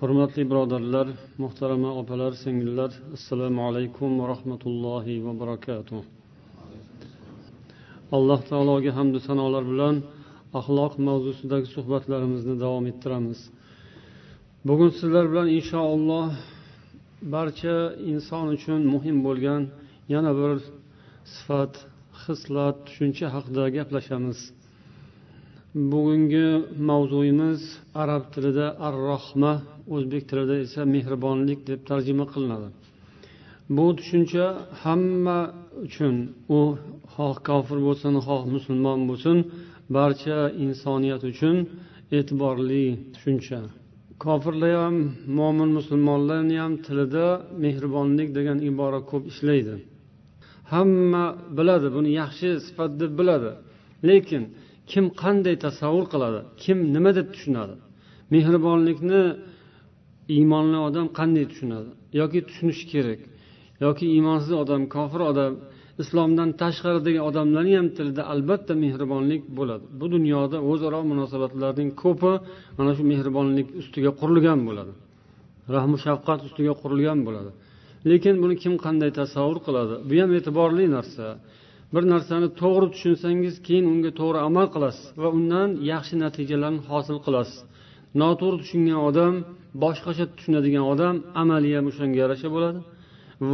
Hurmatli birodarlar muhtarama opalar singillar assalomu alaykum va rahmatullohi va barakatuh. Alloh taologa hamdu sanolar bilan axloq mavzusidagi suhbatlarimizni davom ettiramiz. Bugun sizlar bilan inshaalloh barcha inson uchun muhim bo'lgan yana bir sifat xislat tushuncha haqida gaplashamiz. Bugungi mavzuyimiz arab tilida ar rohma o'zbek tilida esa mehribonlik deb tarjima qilinadi. Bu tushuncha hamma uchun u xoh kofir bo'lsin xoh musulmon bo'lsin barcha insoniyat uchun e'tiborli tushuncha. Kofirlar ham mo'min musulmonlarni ham tilida mehribonlik degan ibora ko'p ishlaydi. Hamma biladi buni yaxshi sifat deb biladi. Lekin kim qanday tasavvur qiladi kim nima deb tushunadi? Mehribonlikni iymonli odam qanday tushunadi? Yoki tushunishi kerak? Yoki iymonsiz odam kofir odam islomdan tashqaridagi odamlarni ham tilida albatta mehribonlik bo'ladi. Bu dunyoda o'zaro munosabatlarning ko'pi mana shu mehribonlik ustiga qurilgan bo'ladi. Rahmu shafqat ustiga qurilgan bo'ladi. Lekin buni kim qanday tasavvur qiladi? Bu ham e'tiborli narsa. Bir narsani to'g'ri tushunsangiz keyin unga to'g'ri amal qilasiz va undan yaxshi natijalarni hosil qilasiz. Noto'g'ri tushungan odam boshqacha tushunadigan odam amali ham o'shanga yarasha bo'ladi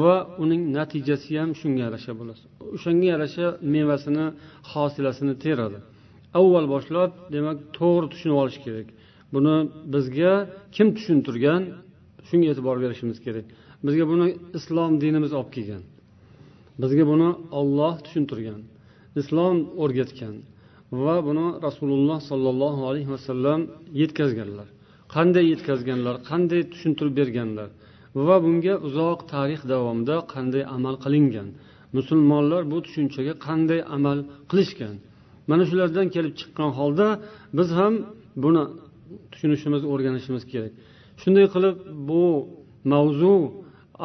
va uning natijasi ham shunga yarasha bo'ladi. O'shanga yarasha mevasini hosilasini teradi. Avval boshlab demak to'g'ri tushunib olish kerak. Buni bizga kim tushuntirgan? Shunga e'tibor berishimiz kerak. Bizga buni islom dinimiz olib kelgan. Bizga buni olloh tushuntirgan islom o'rgatgan va buni rasululloh sollallohu alayhi vasallam yetkazganlar. Qanday yetkazganlar qanday tushuntirib berganlar va bunga uzoq tarix davomida qanday amal qilingan. Musulmonlar bu tushunchaga qanday amal qilishgan? Mana shulardan kelib chiqqan holda biz ham buni tushunishimiz o'rganishimiz kerak. Shunday qilib bu mavzu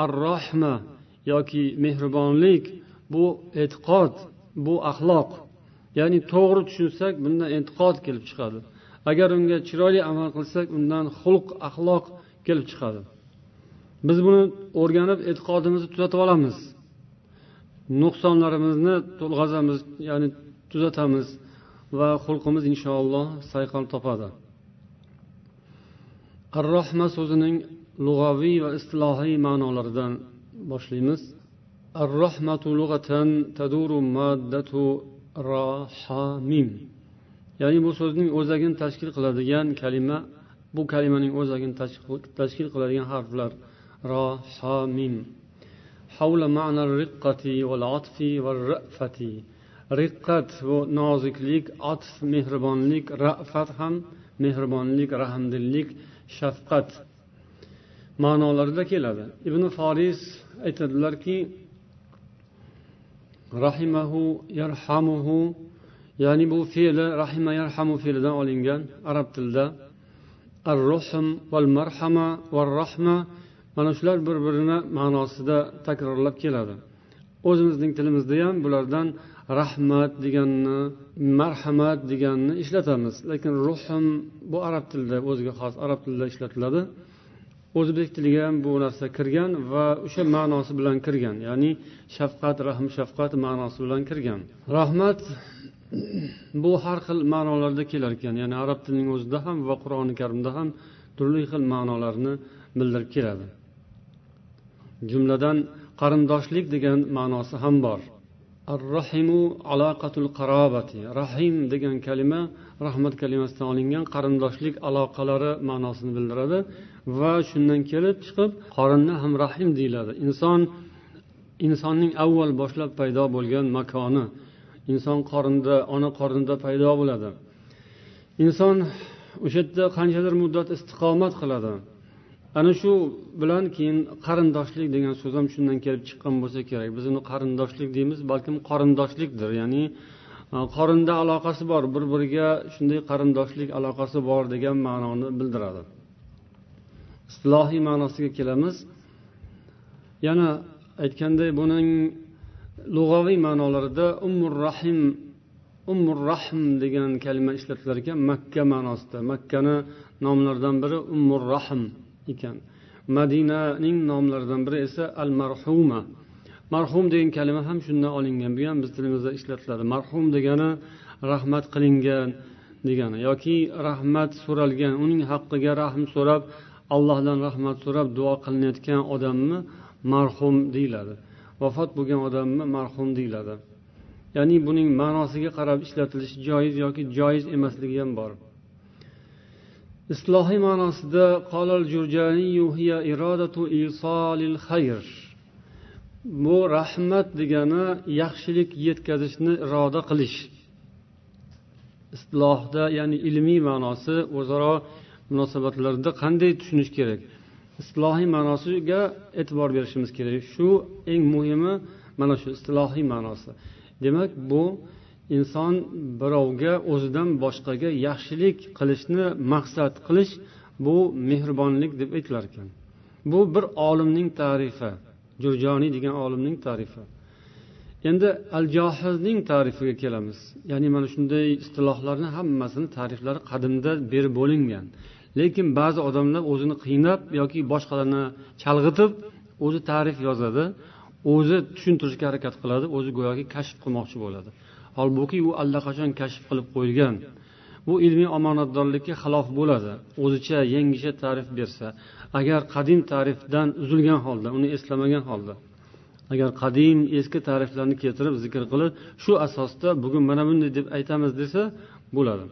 ar rohma yoki mehribonlik bu e'tiqod bu axloq ya'ni to'g'ri tushunsak bundan e'tiqod kelib chiqadi. Agar unga chiroyli amal qilsak undan xulq axloq kelib chiqadi. Biz buni o'rganib e'tiqodimizni tuzatib olamiz. Nuqsonlarimizni to'lg'azamiz ya'ni tuzatamiz va xulqimiz inshaalloh sayqal topadi. Ar rohma so'zining lug'aviy va istilohiy ma'nolaridan boshlaymiz. Ar rohmatu lug'atan taduru maddatu ya'ni bu so'zning o'zagini tashkil qiladigan kalima bu kalimaning o'zagini tashkil qiladigan harflar. Ro so mim. Havla ma'na riqqati val atfi va rafati. Riqqat bu noziklik atf mehribonlik rafat ham mehribonlik rahmdillik shafqat. Ma'nolarida keladi. Ibn foris aytadilarki rahimahu yarhamuhu ya'ni bu fe'li rahima yarhamu fe'lidan olingan arab tilida. Ar ruhm val marhama va rahma mana shular bir birini ma'nosida takrorlab keladi. O'zimizning tilimizda ham bulardan rahmat deganni marhamat deganni ishlatamiz. Lekin ruhm bu arab tilida o'ziga xos arab tilida ishlatiladi. O'zbek tiliga ham bu narsa kirgan va o'sha ma'nosi bilan kirgan. Ya'ni shafqat rahm shafqat ma'nosi bilan kirgan. Rahmat bu har xil ma'nolarda kelar ekan ya'ni arab tilining o'zida ham va qur'oni karimda ham turli xil ma'nolarni bildirib keladi. Jumladan qarindoshlik degan ma'nosi ham bor. Ar rahimu aloqatul qarobati. Rahim degan kalima rahmat kalimasidan olingan qarindoshlik aloqalari ma'nosini bildiradi va shundan kelib chiqib qorinni ham rahim deyiladi. Inson insonning avval boshlab paydo bo'lgan makoni. Inson qornida ona qornida paydo bo'ladi. Inson o'sha yerda qanchadir muddat istiqomat qiladi. Ana shu bilan keyin qarindoshlik degan so'z ham shundan kelib chiqqan bo'lsa kerak. Biz uni qarindoshlik deymiz balkim qorindoshlikdir. Ya'ni e, qorinda aloqasi bor bir biriga shunday qarindoshlik aloqasi bor degan ma'noni bildiradi. Istilohiy ma'nosiga kelamiz. Yana aytganday buning lug'aviy ma'nolarida ummur rahim ummur rahm degan kalima ishlatilar ekan. Makka ma'nosida. Makkani nomlaridan biri ummur rahm ekan. Madinaning nomlaridan biri esa al marhuma marhum degan kalima ham shundan olingan. Bu ham biz tilimizda ishlatiladi. Marhum degani rahmat qilingan degani yoki rahmat so'ralgan uning haqqiga rahm so'rab allohdan rahmat so'rab duo qilinayotgan odamni marhum deyiladi. Vafot bo'lgan odamni marhum deyiladi. Ya'ni buning ma'nosiga qarab ishlatilishi joiz yoki joiz emasligi ham bor islohiy ma'nosida qolal bu rahmat degani yaxshilik yetkazishni iroda qilish. Istilohda ya'ni ilmiy ma'nosi o'zaro munosabatlarda qanday tushunish kerak? Istilohiy ma'nosiga e'tibor berishimiz kerak. Shu eng muhimi mana shu istilohiy ma'nosi. Demak bu inson birovga o'zidan boshqaga yaxshilik qilishni maqsad qilish bu mehribonlik deb aytilar ekan bu bir olimning tarifi jurjoniy degan olimning tarifi. Endi al johizning tarifiga kelamiz. Ya'ni mana shunday istilohlarni hammasini tariflari qadimda berib bo'lingan. Lekin ba'zi odamlar o'zini qiynab yoki boshqalarni chalg'itib o'zi tarif yozadi o'zi tushuntirishga harakat qiladi o'zi go'yoki kashf qilmoqchi bo'ladi. Holbuki u allaqachon kashf qilib qo'yilgan. Bu ilmiy omonatdorlikka xilof bo'ladi. O'zicha yangicha tarif bersa agar qadim tarifdan uzilgan holda uni eslamagan holda agar qadim eski tariflarni keltirib zikr qilib shu asosda bugun mana bunday deb aytamiz desa bo'ladi.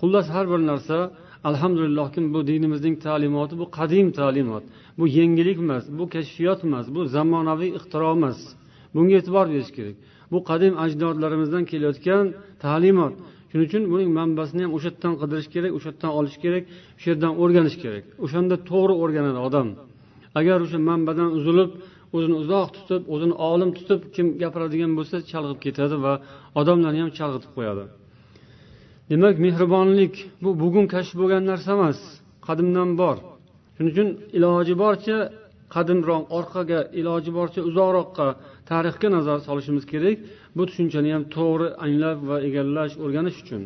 Xullas har bir narsa alhamdulillohki bu dinimizning ta'limoti bu qadim ta'limot. Bu yangilik emas bu kashfiyot emas bu zamonaviy ixtiro emas. Bunga e'tibor berish kerak. Bu qadim ajdodlarimizdan kelayotgan ta'limot. Shuning uchun buning manbasini ham o'sha yerdan qidirish kerak o'sha yerdan olish kerak o'sha yerdan o'rganish kerak. O'shanda to'g'ri o'rganadi odam. Agar o'sha manbadan uzilib o'zini uzoq tutib o'zini olim tutib kim gapiradigan bo'lsa chalg'ib ketadi va odamlarni ham chalg'itib qo'yadi. Demak mehribonlik bu bugun kashf bo'lgan narsa emas qadimdan bor. Shuning uchun iloji boricha qadimroq orqaga iloji boricha uzoqroqqa tarixga nazar solishimiz kerak. Bu tushunchani ham to'g'ri anglab va egallash o'rganish uchun.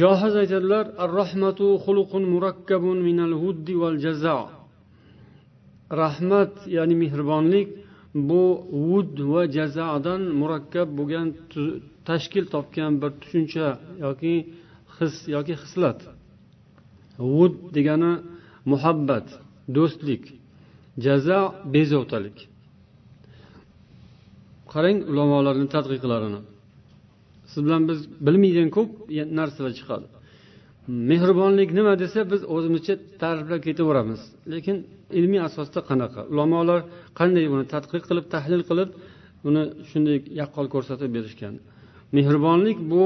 Johiz aytadilar ar rahmatu xuluqun murakkabun minal huddi val jazo rahmat ya'ni mehribonlik bu vud va jazodan murakkab bo'lgan tashkil topgan bir tushuncha yoki his yoki hislat. Vud degani muhabbat do'stlik jazo bezovtalik. Qarang ulamolarni tadqiqlarini. Siz bilan biz bilmaydigan ko'p narsalar chiqadi. Mehribonlik nima desa biz o'zimizcha ta'riflab ketaveramiz. Lekin ilmiy asosda qanaqa? Ulamolar qanday buni tadqiq qilib tahlil qilib buni shunday yaqqol ko'rsatib berishgan? Mehribonlik bu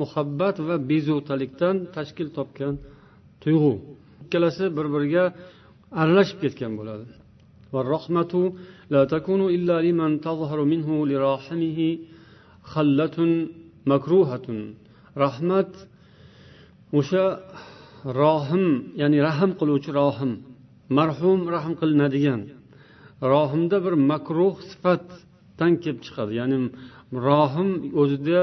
muhabbat va bezovtalikdan tashkil topgan tuyg'u. Ikkalasi bir biriga aralashib ketgan bo'ladi. Rahmat o'sha rohim ya'ni rahm qiluvchi rohim marhum rahm qilinadigan. Rohimda bir makruh sifatdan kelib chiqadi ya'ni rohim o'zida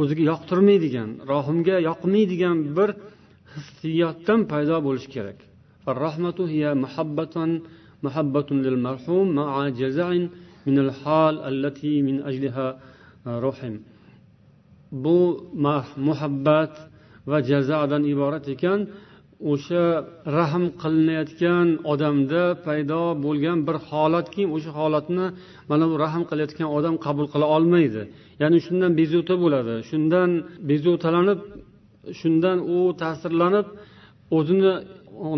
o'ziga yoqtirmaydigan rohimga yoqmaydigan bir hissiyotdan paydo bo'lishi kerak محبة للمرحوم مع جزع من الحال التي من أجلها رحم bu muhabbat va jazodan iborat ekan o'sha rahm qilinayotgan odamda paydo bo'lgan bir holatki o'sha holatni mana bu rahm qilayotgan odam qabul qila olmaydi. Ya'ni shundan bezovta bo'ladi. Shundan bezovtalanib shundan u ta'sirlanib o'zini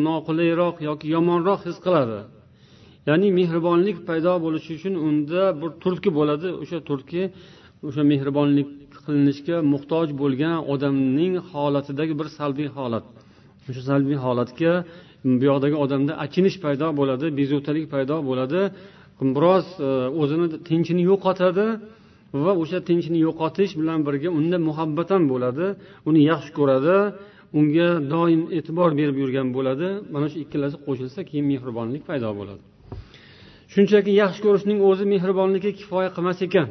noqulayroq yoki yomonroq his qiladi. Ya'ni mehribonlik paydo bo'lishi uchun unda bir turtki bo'ladi. O'sha turtki o'sha mehribonlik qilinishga muhtoj bo'lgan odamning holatidagi bir salbiy holat. O'sha salbiy holatga bu yoqdagi odamda achinish paydo bo'ladi bezovtalik paydo bo'ladi. Biroz e, o'zini tinchini yo'qotadi va o'sha tinchini yo'qotish bilan birga unda muhabbat ham bo'ladi uni yaxshi ko'radi unga doim e'tibor berib yurgan bo'ladi. Mana shu ikkalasi qo'shilsa keyin mehribonlik paydo bo'ladi. Shunchaki yaxshi ko'rishning o'zi mehribonlikka kifoya qilmas ekan.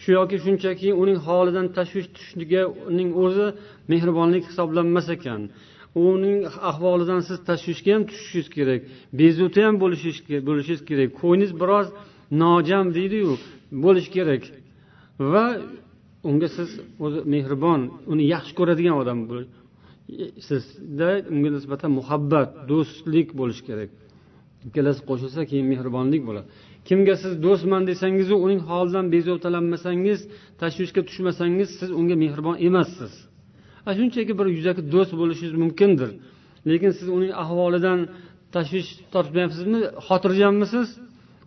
Shu yoki shunchaki uning holidan tashvish tushishning o'zi mehribonlik hisoblanmas ekan. Uning ahvolidan siz tashvishga ham tushishingiz kerak bezovta ham bo'lishingiz kerak. Ko'nglingiz biroz nojam deydiyu bo'lishi kerak. Va unga siz o'zi mehribon uni yaxshi ko'radigan odam sizda unga nisbatan muhabbat do'stlik bo'lishi kerak. Ikkalasi qo'shilsa keyin mehribonlik bo'ladi. Kimga siz do'stman desangizu uning holidan bezovtalanmasangiz tashvishga tushmasangiz siz unga mehribon emassiz. shunchaki bir yuzaki do'st bo'lishingiz mumkindir lekin siz uning ahvolidan tashvish tortmayapsizmi xotirjammisiz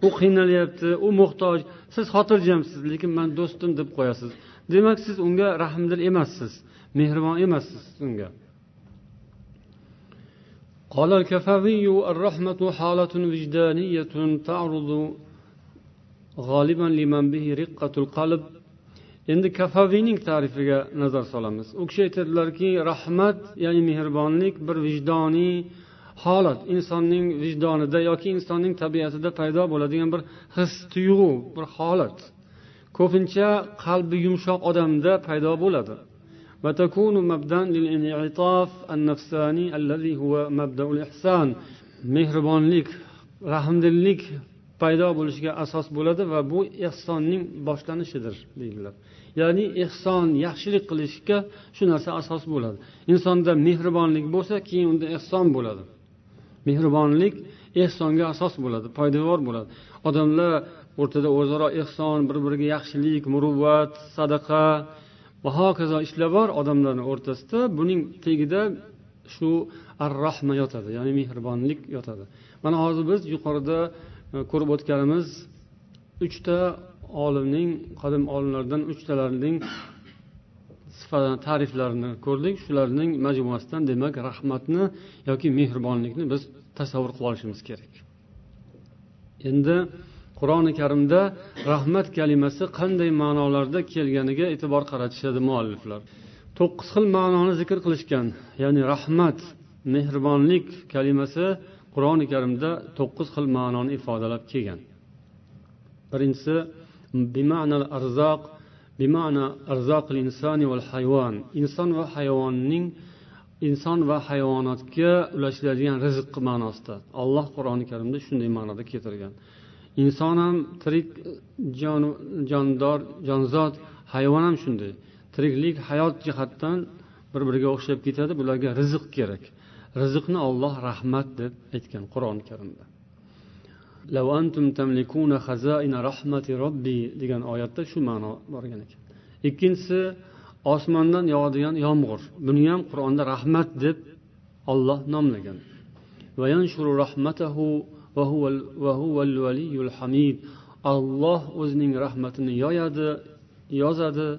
u qiynalyapti u muhtoj siz xotirjamsiz lekin man do'stim deb qo'yasiz demak siz unga rahmdil emassiz mehribon emassiz unga قال الكفاوي الرحمة حالة وجدانية تعرض غالبا لمن به رقة القلب endi kafaviyning tarifiga nazar solamiz. U kishi aytadilarki rahmat ya'ni mehribonlik bir vijdoniy holat insonning vijdonida yoki insonning tabiatida paydo bo'ladigan bir his tuyg'u bir holat. Ko'pincha qalbi yumshoq odamda paydo bo'ladi. Mehribonlik rahmdillik paydo bo'lishiga asos bo'ladi va bu ehsonning boshlanishidir deydilar. Ya'ni ehson yaxshilik qilishga shu narsa asos bo'ladi. Insonda mehribonlik bo'lsa keyin unda ehson bo'ladi. Mehribonlik ehsonga asos bo'ladi poydevor bo'ladi. Odamlar o'rtada o'zaro ehson bir biriga yaxshilik muruvvat sadaqa va hokazo ishlar bor odamlarni o'rtasida buning tagida shu ar rahma yotadi ya'ni mehribonlik yotadi. Mana hozir biz yuqorida E, ko'rib o'tganimiz uchta olimning qadim olimlardan uchtalarining ta'riflarini ko'rdik. Shularning majmuasidan demak rahmatni yoki mehribonlikni biz tasavvur qilib olishimiz kerak. Endi qur'oni karimda rahmat kalimasi qanday ma'nolarda kelganiga e'tibor qaratishadi mualliflar. To'qqiz xil ma'noni zikr qilishgan ya'ni rahmat mehribonlik kalimasi qur'oni karimda to'qqiz xil ma'noni ifodalab kelgan. Birinchisi bima'nal arzoq bima'na arzoqil insoni val hayvon. Inson va hayvonning inson va hayvonotga ulashiladigan rizq ma'nosida. Alloh qur'oni karimda shunday ma'noda keltirgan. Inson ham tirik jon jondor jonzot hayvon ham shunday. Tiriklik hayot jihatdan bir biriga o'xshab ketadi bularga rizq kerak. Rizqni olloh rahmat deb aytgan qur'oni karimda. Degan oyatda shu ma'no borgan ekan ikkinchisi osmondan yog'adigan yomg'ir. Buni ham qur'onda rahmat deb olloh nomlagan. Olloh o'zining rahmatini yoyadi yozadi.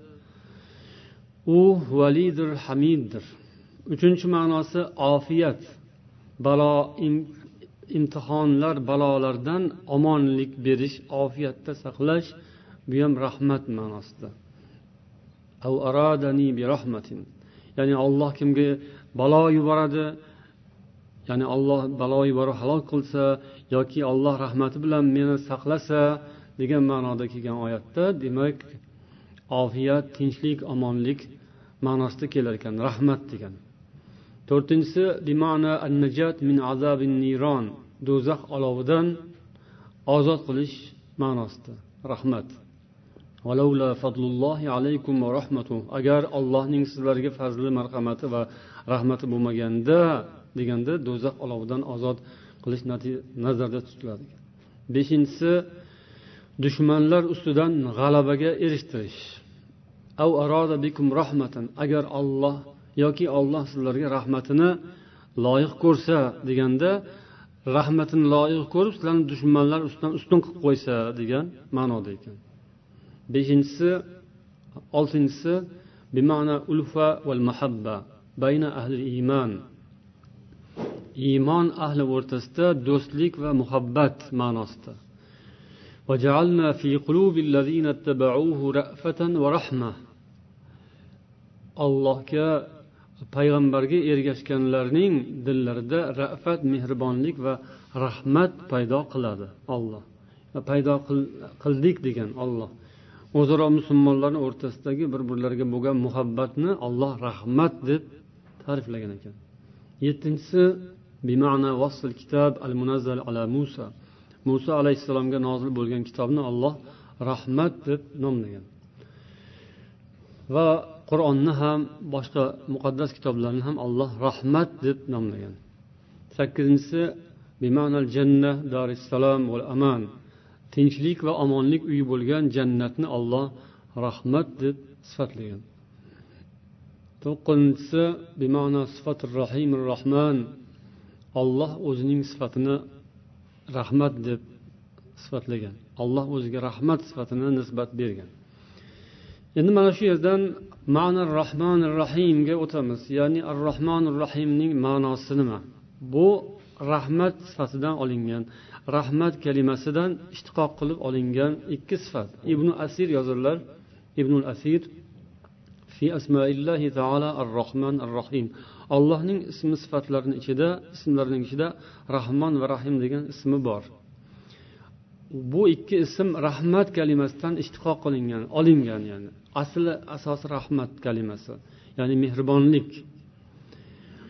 U validir hamiddir. Uchinchi ma'nosi ofiyat balo imtihonlar balolardan omonlik berish ofiyatda saqlash bu ham rahmat ma'nosida. Ya'ni olloh kimga balo yuboradi ya'ni olloh balo yuborib halok qilsa yoki olloh rahmati bilan meni saqlasa degan ma'noda kelgan oyatda demak ofiyat tinchlik omonlik ma'nosida kelar ekan rahmat degan. To'rtinchisi min azabin niron. Do'zax olovidan ozod qilish ma'nosida. Rahmat. Agar allohning sizlarga fazli marhamati va rahmati bo'lmaganda deganda do'zax olovidan ozod qilish nazarda tutiladi. Beshinchisi dushmanlar ustidan g'alabaga erishtirish. Agar olloh yoki olloh sizlarga rahmatini loyiq ko'rsa deganda rahmatini loyiq ko'rib sizlarni dushmanlar ustidan ustun qilib qo'ysa degan ma'noda ekan beshinchisi oltinchisi bima'na ulfa val mahabba bayna ahli iymon iymon ahli o'rtasida do'stlik va muhabbat ma'nosida وجعلنا في قلوب الذين اتبعوه رأفة ورحمة allohga payg'ambarga ergashganlarning dillarida rafat mehribonlik va rahmat paydo qiladi olloh paydo qildik degan olloh o'zaro musulmonlarni o'rtasidagi bir birlariga bo'lgan muhabbatni olloh rahmat deb ta'riflagan ekan. Yettinchisi bima'na vasl kitob al munazzal ala musa. Muso alayhissalomga nozil bo'lgan kitobni olloh rahmat deb nomlagan. Va qur'onni ham boshqa muqaddas kitoblarni ham alloh rahmat deb nomlagan. Sakkizinchisi janna darissalom val aman. Tinchlik va omonlik uyi bo'lgan jannatni olloh rahmat deb sifatlagan. To'qqizinchisi bima'na sifatir rahimir rahman olloh o'zining sifatini rahmat deb sifatlagan. Alloh o'ziga rahmat sifatini nisbat bergan. Endi mana shu yerdan ma'na rohmanir rohimga o'tamiz. Ya'ni ar rohmanir rohimning ma'nosi nima? Bu rahmat sifatidan olingan rahmat kalimasidan ishtiqoq qilib olingan ikki sifat. Ibn asir yozadilar ibn asir fi asmaillahi taala ar rohman ar rohim allohning ismi sifatlarini ichida ismlarining ichida rahmon va rahim degan ismi bor. Bu ikki ism rahmat kalimasidan ishtiqoq qilingan olingan ya'ni asli asosi rahmat kalimasi ya'ni mehribonlik.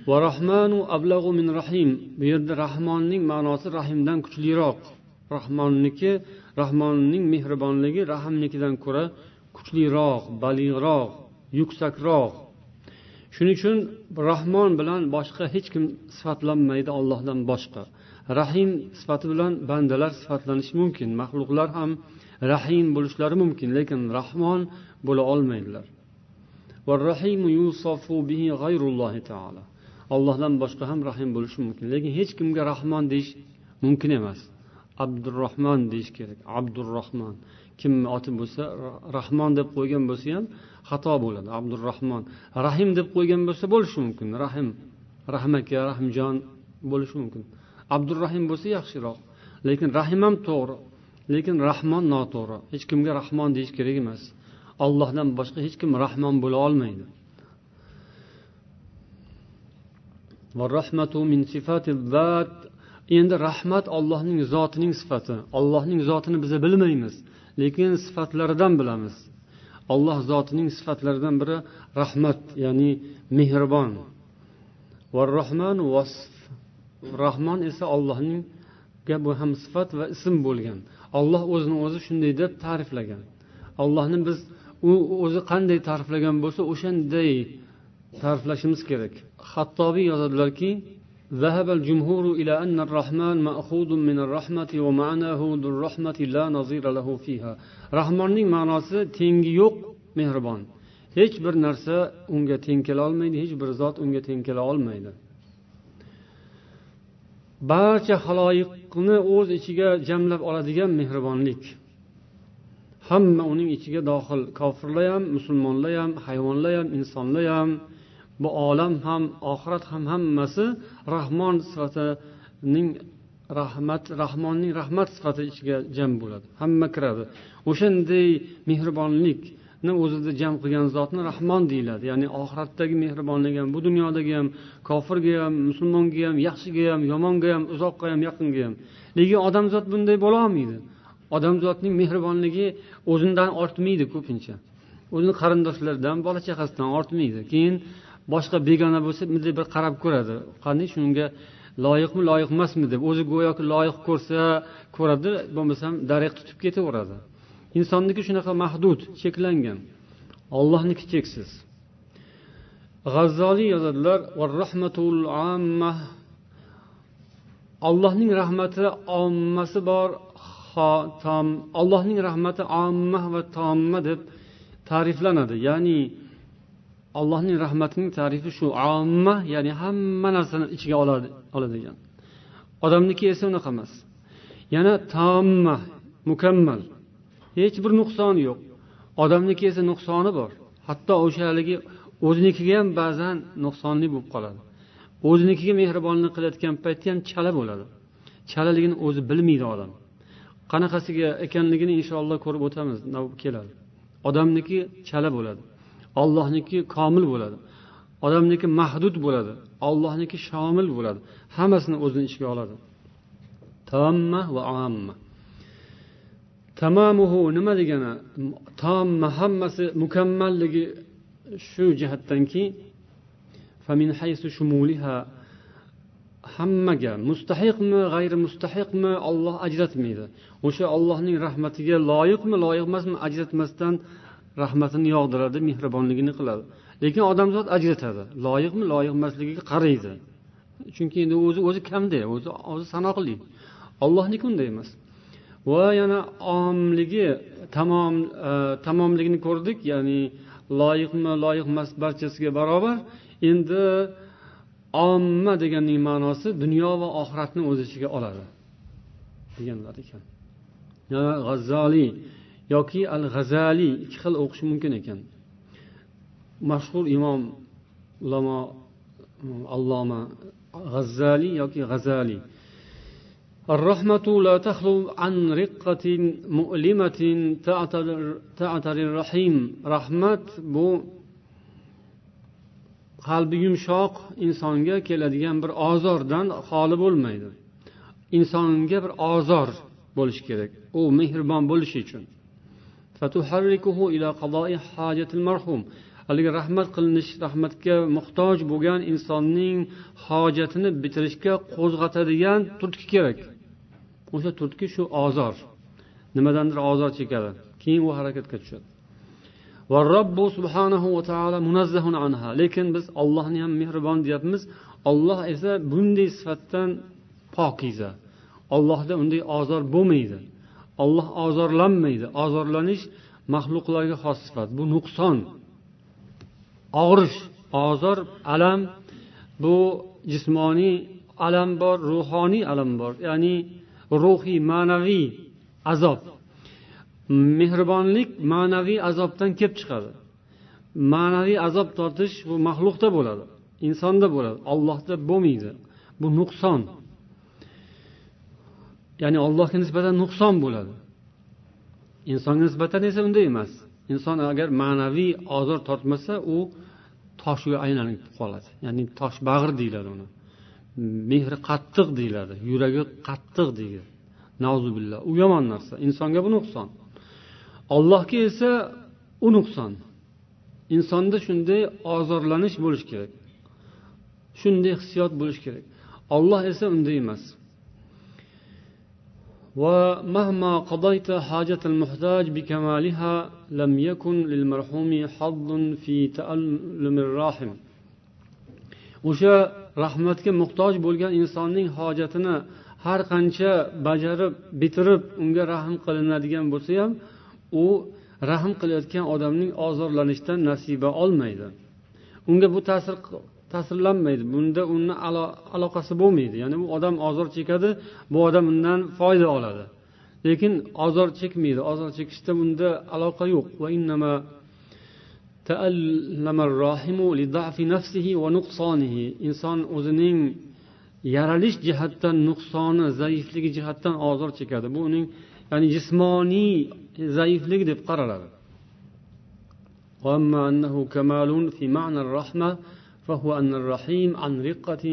Va rahmanu ablag'u min rahim bu yerda rahmonning ma'nosi rahimdan kuchliroq. Rahmonniki rahmonning mehribonligi rahmnikidan ko'ra kuchliroq balig'roq yuksakroq shuning uchun rahmon bilan boshqa hech kim sifatlanmaydi ollohdan boshqa. Rahim sifati bilan bandalar sifatlanishi mumkin. Maxluqlar ham rahim bo'lishlari mumkin lekin rahmon bo'la olmaydilar. Ollohdan boshqa ham rahim bo'lishi mumkin. Lekin hech kimga rahmon deyish mumkin emas. Abdurahmon deyish kerak. Abdurahmon kimni oti bo'lsa rahmon deb qo'ygan bo'lsa ham xato bo'ladi. Abdurahmon rahim deb qo'ygan bo'lsa bo'lishi mumkin. Rahim rahmaka rahimjon bo'lishi mumkin. Abdurahim bo'lsa yaxshiroq. Lekin rahim ham to'g'ri. Lekin rahmon noto'g'ri. Hech kimga rahmon deyish kerak emas. Ollohdan boshqa hech kim rahmon bo'la olmaydi. Endi rahmat ollohning zotining sifati. Ollohning zotini biza bilmaymiz lekin sifatlaridan bilamiz. Olloh zotining sifatlaridan biri rahmat ya'ni mehribon. rahmon esa ollohning bu ham sifat va ism bo'lgan olloh o'zini o'zi shunday deb ta'riflagan ollohni biz u o'zi qanday ta'riflagan bo'lsa o'shanday ta'riflashimiz kerak hattobiy yozadilarki ذهب الجمهور إلى أن الرحمن مأخوذ من الرحمة ومعناه ذو الرحمة لا نظير له فيها rahmonning ma'nosi tengi yo'q mehribon hech bir narsa unga teng kela olmaydi hech bir zot unga teng kela olmaydi Barcha haloyiqni o'z ichiga jamlab oladigan mehribonlik. Hamma uning ichiga dohil kofirlar ham musulmonlar ham hayvonlar ham insonlar ham bu olam ham oxirat ham hammasi rahmon sifatining rahmat rahmonning rahmat sifati ichiga jam bo'ladi. Hamma kiradi. O'shanday mehribonlikni o'zida jam qilgan zotni rahmon deyiladi. Ya'ni oxiratdagi mehribonligi ham bu dunyodagi ham kofirga ham musulmonga ham yaxshiga ham yomonga ham uzoqqa ham yaqinga ham. Lekin odamzod bunday bo'lolmaydi odamzodning mehribonligi o'zidan ortmaydi ko'pincha. O'zini qarindoshlaridan bola chaqasidan ortmaydi. Keyin boshqa begona bo'lsa bunday bir qarab ko'radi. Qanday? Shunga loyiqmi loyiq emasmi deb. O'zi go'yoki loyiq ko'rsa ko'radi bo'lmasam darig' tutib ketaveradi. Insonniki shunaqa mahdud cheklangan. Ollohniki cheksiz. G'azzoliy yozadilar allohning rahmati ommasi bor allohning rahmati omma va tomma deb ta'riflanadi. Ya'ni allohning rahmatining tarifi shu omma ya'ni hamma narsani ichiga oladi oladigan odamniki esa unaqa emas. Yana tomma mukammal. Hech bir nuqsoni yo'q. Odamniki esa nuqsoni bor. Hatto o'sha haligi o'zinikiga ham ba'zan nuqsonli bo'lib qoladi. O'zinikiga mehribonlik qilayotgan paytda ham chala bo'ladi. Chalaligini o'zi bilmaydi odam. Qanaqasiga ekanligini inshaalloh ko'rib o'tamiz. Keladi? Odamniki chala bo'ladi. Ollohniki komil bo'ladi. Odamniki mahdud bo'ladi. Ollohniki shomil bo'ladi. Hammasini o'zini ichiga oladi. Tamma va amma. Tamomuhu nima degani? Tomma hammasi mukammalligi shu jihatdanki hammaga mustahiqmi g'ayri mustahiqmi olloh ajratmaydi. O'sha ollohning rahmatiga loyiqmi loyiq emasmi? Ajratmasdan rahmatini yog'diradi mehribonligini qiladi. Lekin odamzod ajratadi. Loyiqmi loyiq emasligiga qaraydi. Chunki endi o'zi o'zi kamda o'zi o'zi sanoqli. Ollohniki unday emas. Va yana omligi tamom e, tamomligini ko'rdik ya'ni loyiqmi loyiq emas barchasiga barobar. Endi omma deganning ma'nosi dunyo va oxiratni o'z ichiga oladi deganlar ekan. G'azzoliy yoki al g'azaliy ikki xil o'qish mumkin ekan. Mashhur imom ulamo alloma g'azzaliy yoki g'azaliy الرحمة لا تخلو عن رقة مؤلمة تعتري الرحيم رحمة bu qalbi yumshoq insonga keladigan bir ozordan xoli bo'lmaydi insonga bir ozor bo'lishi kerak u mehribon bo'lishi uchun haligi rahmat qilinish rahmatga muhtoj bo'lgan insonning hojatini bitirishga qo'zg'atadigan turtki kerak O'sha turtki shu ozor. Nimadandir ozor chekadi. Keyin u harakatga tushadi. Va robbu subhanahu va taolo munazzahun anha. Lekin biz ollohni ham mehribon deyapmiz. Olloh esa bunday sifatdan pokiza. Ollohda unday ozor bo'lmaydi. Olloh ozorlanmaydi. Ozorlanish maxluqlarga xos sifat. Bu nuqson og'rish ozor alam. Bu jismoniy alam bor ruhoniy alam bor. Ya'ni ruhiy ma'naviy azob. Mehribonlik ma'naviy azobdan kelib chiqadi. Ma'naviy azob tortish bu maxluqda bo'ladi insonda bo'ladi. Ollohda bo'lmaydi. Bu nuqson. Ya'ni allohga nisbatan nuqson bo'ladi. Insonga nisbatan esa unday emas. Inson agar ma'naviy ozor tortmasa u toshga aylanib qoladi. Ya'ni toshbag'ir deyiladi uni. mehri qattiq deyiladi yuragi qattiq deydi u yomon narsa insonga bu nuqson ollohga esa u nuqson insonda shunday ozorlanish bo'lishi kerak shunday hissiyot bo'lishi kerak olloh esa unday emas ومهما قضيت حاجة المحتاج بكمالها لم يكن للمرحوم حظ في تألم الراحم o'sha rahmatga muhtoj bo'lgan insonning hojatini har qancha bajarib bitirib unga rahm qilinadigan bo'lsa ham u rahm qilayotgan odamning ozorlanishdan nasiba olmaydi. Unga bu ta'sir ta'sirlanmaydi. Bunda uni aloqasi bo'lmaydi. Ya'ni u odam ozor chekadi bu odam undan foyda oladi. Lekin ozor chekmaydi. Ozor chekishda bunda aloqa yo'q. Va inson o'zining yaralish jihatdan nuqsoni zaifligi jihatdan ozor chekadi bu uning ya'ni jismoniy zaiflik deb qaraladi فهو أن الرحيم عن رقة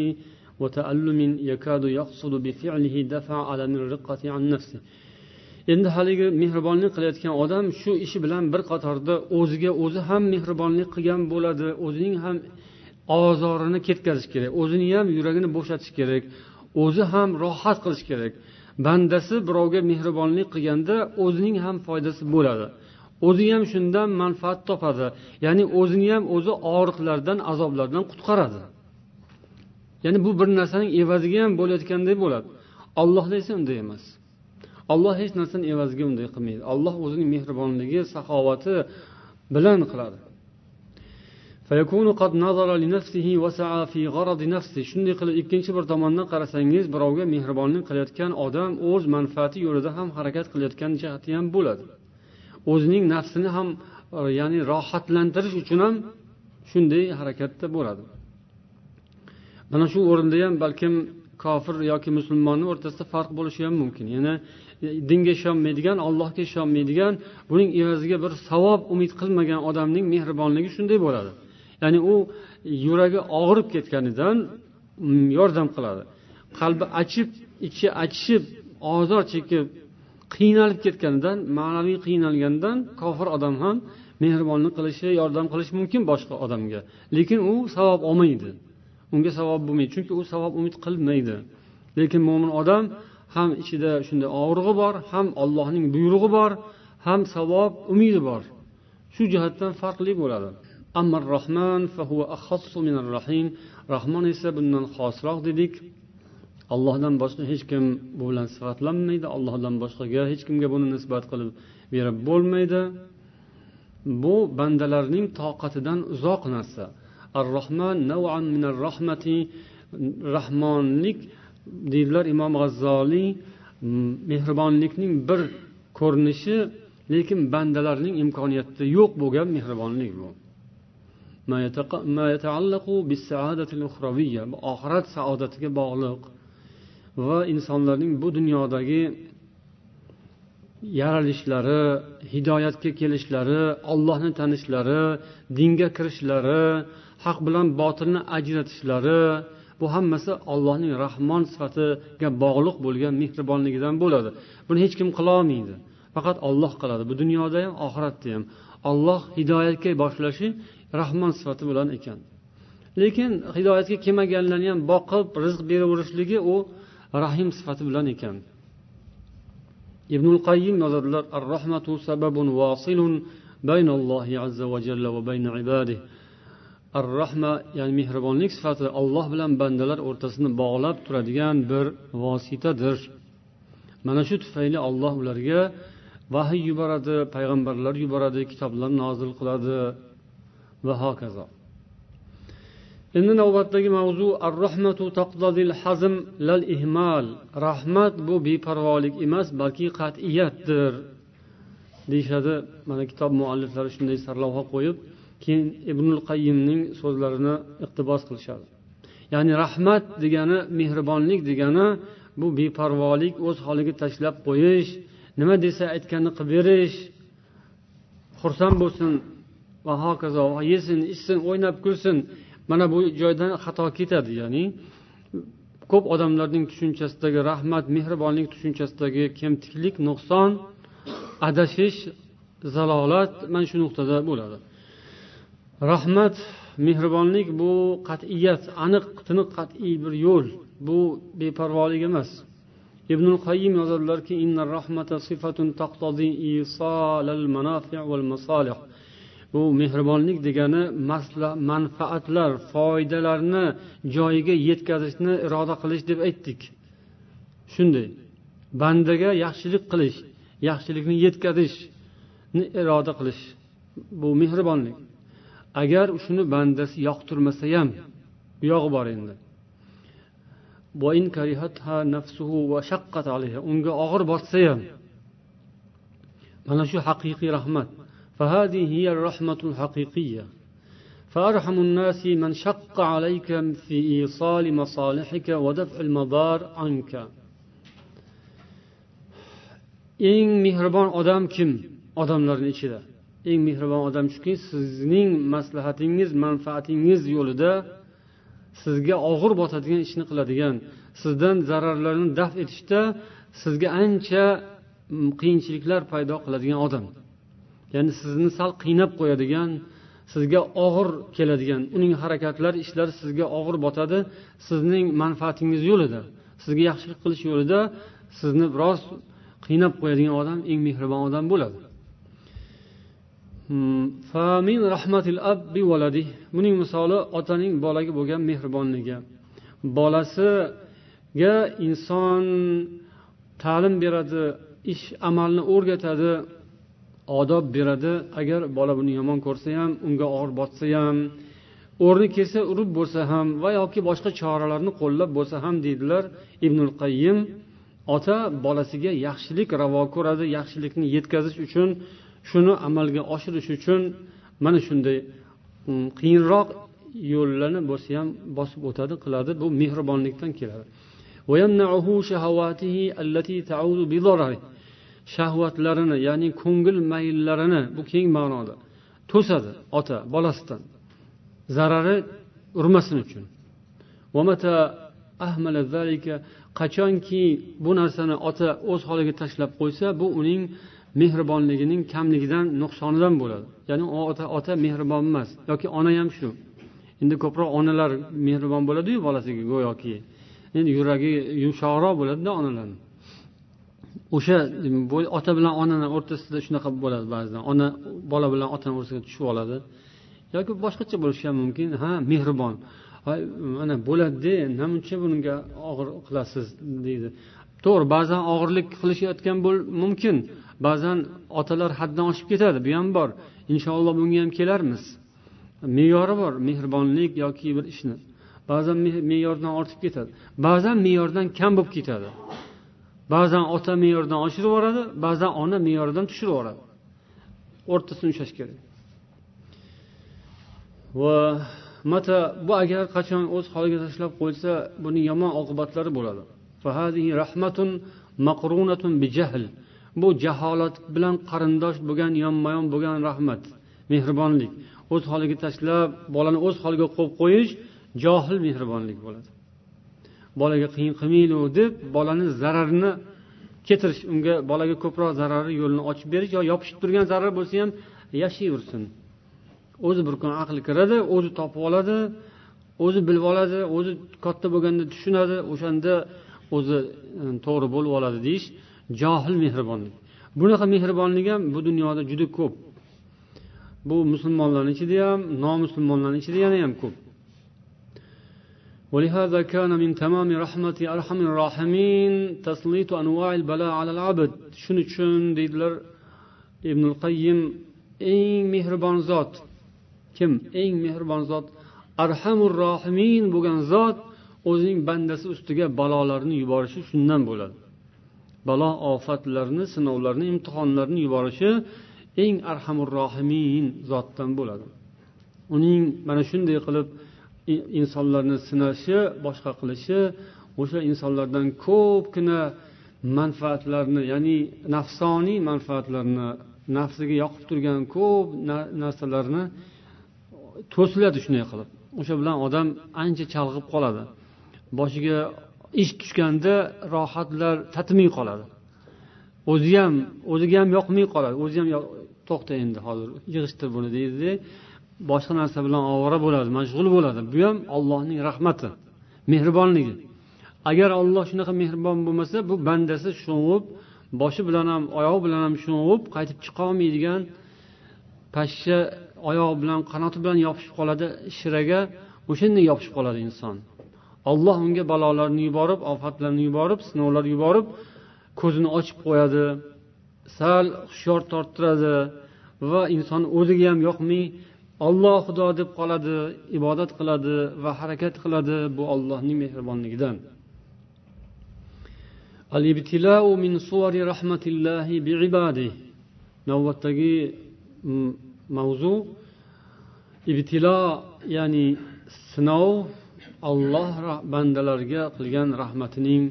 وتألم يكاد يقصد بفعله دفع ألم الرقة عن نفسه endi haligi mehribonlik qilayotgan odam shu ishi bilan bir qatorda o'ziga o'zi ham mehribonlik qilgan bo'ladi o'zining ham ozorini ketkazish kerak o'zini ham yuragini bo'shatish kerak o'zi ham rohat qilish kerak. Bandasi birovga mehribonlik qilganda o'zining ham foydasi bo'ladi. O'zi ham shundan manfaat topadi ya'ni o'zini ham o'zi og'riqlardan azoblardan qutqaradi. Ya'ni bu bir narsaning evaziga ham bo'layotgandek bo'ladi. Ollohda esa unday emas. Olloh hech narsani evaziga unday qilmaydi. Olloh o'zining mehribonligi saxovati bilan qiladi. Shunday qilib ikkinchi bir tomondan qarasangiz birovga mehribonlik qilayotgan odam o'z manfaati yo'lida ham harakat qilayotgan jihati ham bo'ladi. O'zining nafsini ham e, ya'ni rohatlantirish uchun ham shunday harakatda bo'ladi. Mana shu o'rinda ham balkim kofir yoki musulmonni o'rtasida farq bo'lishi ham mumkin. Yana dinga ishonmaydigan allohga ishonmaydigan buning evaziga bir savob umid qilmagan odamning mehribonligi shunday bo'ladi. Ya'ni u yuragi og'rib ketganidan yordam qiladi. Qalbi achib ichi achishib ozor chekib qiynalib ketganidan ma'naviy qiynalgandan kofir odam ham mehribonlik qilishi yordam qilishi mumkin boshqa odamga. Lekin u savob olmaydi. Unga savob bo'lmaydi. Chunki u savob umid qilmaydi. Lekin mo'min odam ham ichida shunday og'rig'i bor ham allohning buyrug'i bor ham savob umidi bor. Shu jihatdan farqli bo'ladi. Rahmon esa bundan xosroq dedik. Allohdan boshqa hech kim bu bilan sifatlanmaydi. Allohdan boshqaga hech kimga buni nisbat qilib berib bo'lmaydi. Bu bandalarning toqatidan uzoq narsa. Ar rohman rahmati. Rahmonlik deydilar imom g'azzoliy mehribonlikning bir ko'rinishi lekin bandalarning imkoniyatida yo'q bo'lgan mehribonlik bu. Oxirat saodatiga bog'liq. Va insonlarning bu dunyodagi yaralishlari hidoyatga kelishlari ollohni tanishlari dinga kirishlari haq bilan botilni ajratishlari bu hammasi allohning rahmon sifatiga bog'liq bo'lgan mehribonligidan bo'ladi. Buni hech kim qilolmaydi faqat olloh qiladi. Bu dunyoda ham oxiratda ham. Olloh hidoyatga boshlashi rahmon sifati bilan ekan. Lekin hidoyatga kelmaganlarni ham boqib rizq beraverishligi u rahim sifati bilan ekan. Ibnul qayyim yozadilar ar rahmatu sababun vasilun baynallohi azza va jalla va bayna ibadihi. Ar rahma ya'ni mehribonlik sifati olloh bilan bandalar o'rtasini bog'lab turadigan bir vositadir. Mana shu tufayli olloh ularga vahiy yuboradi payg'ambarlar yuboradi kitoblar nozil qiladi. Va hokazo. Endi navbatdagi mavzu ar rahmatu taqdadil hazm lal ihmal. Rahmat bu beparvolik emas balki qat'iyatdir deyishadi mana kitob mualliflari shunday sarlavha qo'yib. Keyin ibnul qayyimning so'zlarini iqtibos qilishadi. Ya'ni rahmat degani mehribonlik degani bu beparvolik o'z holiga tashlab qo'yish nima desa aytganini qilib berish xursand bo'lsin va hokazo yesin ichsin o'ynab kulsin mana bu joydan xato ketadi ya'ni ko'p odamlarning tushunchasidagi rahmat mehribonlik tushunchasidagi kemtiklik nuqson adashish zalolat mana shu nuqtada bo'ladi. Rahmat mehribonlik bu qat'iyat aniq tiniq qat'iy bir yo'l. Bu beparvolik emas. Ibn qayyim yozadilarki bu mehribonlik degani manfaatlar foydalarni joyiga yetkazishni iroda qilish deb aytdik. Shunday bandaga yaxshilik qilish yaxshilikni yetkazishni iroda qilish. Bu mehribonlik. agar shuni bandasi yoqtirmasa ham buyog'i bor endi unga og'ir botsa ham mana shu haqiqiy rahmat فهذه هي الرحمة الحقيقية فأرحم الناس من شق عليك في إيصال مصالحك ودفع المضار عنك eng mehribon odam kim odamlarni ichida Eng mehribon odam shuki sizning maslahatingiz manfaatingiz yo'lida sizga og'ir botadigan ishni qiladigan sizdan zararlarni daf etishda sizga ancha mm, qiyinchiliklar paydo qiladigan odam. Ya'ni sizni sal qiynab qo'yadigan sizga og'ir keladigan uning harakatlari ishlari sizga og'ir botadi sizning manfaatingiz yo'lida sizga yaxshilik qilish yo'lida sizni biroz qiynab qo'yadigan odam eng mehribon odam bo'ladi. Hmm, buning misoli otaning bolaga bo'lgan mehribonligi. Bolasiga inson ta'lim beradi ish amalni o'rgatadi odob beradi. Agar bola buni yomon ko'rsa ham unga og'ir botsa ham o'rni kelsa urib bo'lsa ham va yoki boshqa choralarni qo'llab bo'lsa ham deydilar ibnul qayyim ota bolasiga yaxshilik ravo ko'radi yaxshilikni yetkazish uchun shuni amalga oshirish uchun mana shunday mm, qiyinroq yo'llarni bo'lsa ham bosib o'tadi qiladi. Bu mehribonlikdan keladi. Shahvatlarini ya'ni ko'ngil mayllarini bu keng ma'noda to'sadi ota bolasidan. Zarari urmasin uchun. Qachonki bu narsani ota o'z holiga tashlab qo'ysa bu uning mehribonligining kamligidan nuqsonidan bo'ladi. Ya'ni ota ota mehribon emas yoki ona ham shu. Endi ko'proq onalar mehribon bo'ladiyu bolasiga go'yoki. Endi yuragi yumshoqroq bo'ladida onalarni. O'sha ota bilan onani o'rtasida shunaqa bo'ladi ba'zan ona bola bilan otani o'rtasiga tushib oladi. Yoki boshqacha bo'lishi ham mumkin. Ha mehribon. Mana bo'ladida namuncha bunga og'ir qilasiz deydi. To'g'ri ba'zan og'irlik qilishayotgan mumkin. Ba'zan otalar haddan oshib ketadi bu ham bor. Inshaalloh bunga ham kelarmiz. Me'yori bor mehribonlik yoki bir ishni. Ba'zan me'yordan ortib ketadi. Ba'zan me'yordan kam bo'lib ketadi. Ba'zan ota me'yordan oshirib yuboradi ba'zan ona me'yoridan tushirib yuboradi. O'rtasini ushlash kerak. Va mata bu agar qachon o'z holiga tashlab qo'ysa buning yomon oqibatlari bo'ladi. Bu jaholat bilan qarindosh bo'lgan yonma yon bo'lgan rahmat mehribonlik. O'z holiga tashlab bolani o'z holiga qo'yib qo'yish johil mehribonlik bo'ladi. Bolaga qiyin qilmaylu deb bolani zararini ketirish unga bolaga ko'proq zarari yo'lini ochib berish yo yopishib turgan zarar bo'lsa ham yashayversin o'zi bir kun aqli kiradi o'zi topib oladi o'zi bilib oladi o'zi katta bo'lganda tushunadi o'shanda o'zi e, to'g'ri bo'lib oladi deyish johil mehribonlik bunaqa mehribonlik ham bu dunyoda juda ko'p bu musulmonlarni ichida ham nomusulmonlarni ichida yana ham ko'p ولهذا كان من تمام رحمة أرحم الراحمين تسليط أنواع البلاء على العبد shuning uchun deydilar ibn qayyim eng mehribon zot kim eng mehribon zot arhamur rohimin bo'lgan zot o'zining bandasi ustiga balolarni yuborishi shundan bo'ladi Balo ofatlarni sinovlarni imtihonlarni yuborishi eng arhamur rohimin zotdan bo'ladi. Uning mana shunday qilib insonlarni sinashi boshqa qilishi o'sha insonlardan ko'pgina manfaatlarni ya'ni nafsoniy manfaatlarni nafsiga yoqib turgan ko'p narsalarni to'siladi shunday qilib. O'sha bilan odam ancha chalg'ib qoladi. Boshiga ish tushganda rohatlar tatimay qoladi. O'zi ham o'ziga ham yoqmay qoladi. O'zi ham to'xta endi hozir yig'ishtir buni deydida boshqa narsa bilan ovora bo'ladi mashg'ul bo'ladi. Bu ham ollohning rahmati mehribonligi. Agar olloh shunaqa mehribon bo'lmasa bu bandasi sho'ng'ib boshi bilan ham oyog'i bilan ham sho'ng'ib qaytib chiqolmaydigan pashsha oyog'i bilan qanoti bilan yopishib qoladi shiraga o'shanday yopishib qoladi inson. Olloh unga balolarni yuborib ofatlarni yuborib sinovlar yuborib ko'zini ochib qo'yadi sal hushyor torttiradi va inson o'ziga ham yoqmay olloh xudo deb qoladi ibodat qiladi va harakat qiladi bu ollohning mehribonligidan. Navbatdagi mm, mavzu ibtilo ya'ni sinov olloh bandalarga qilgan rahmatining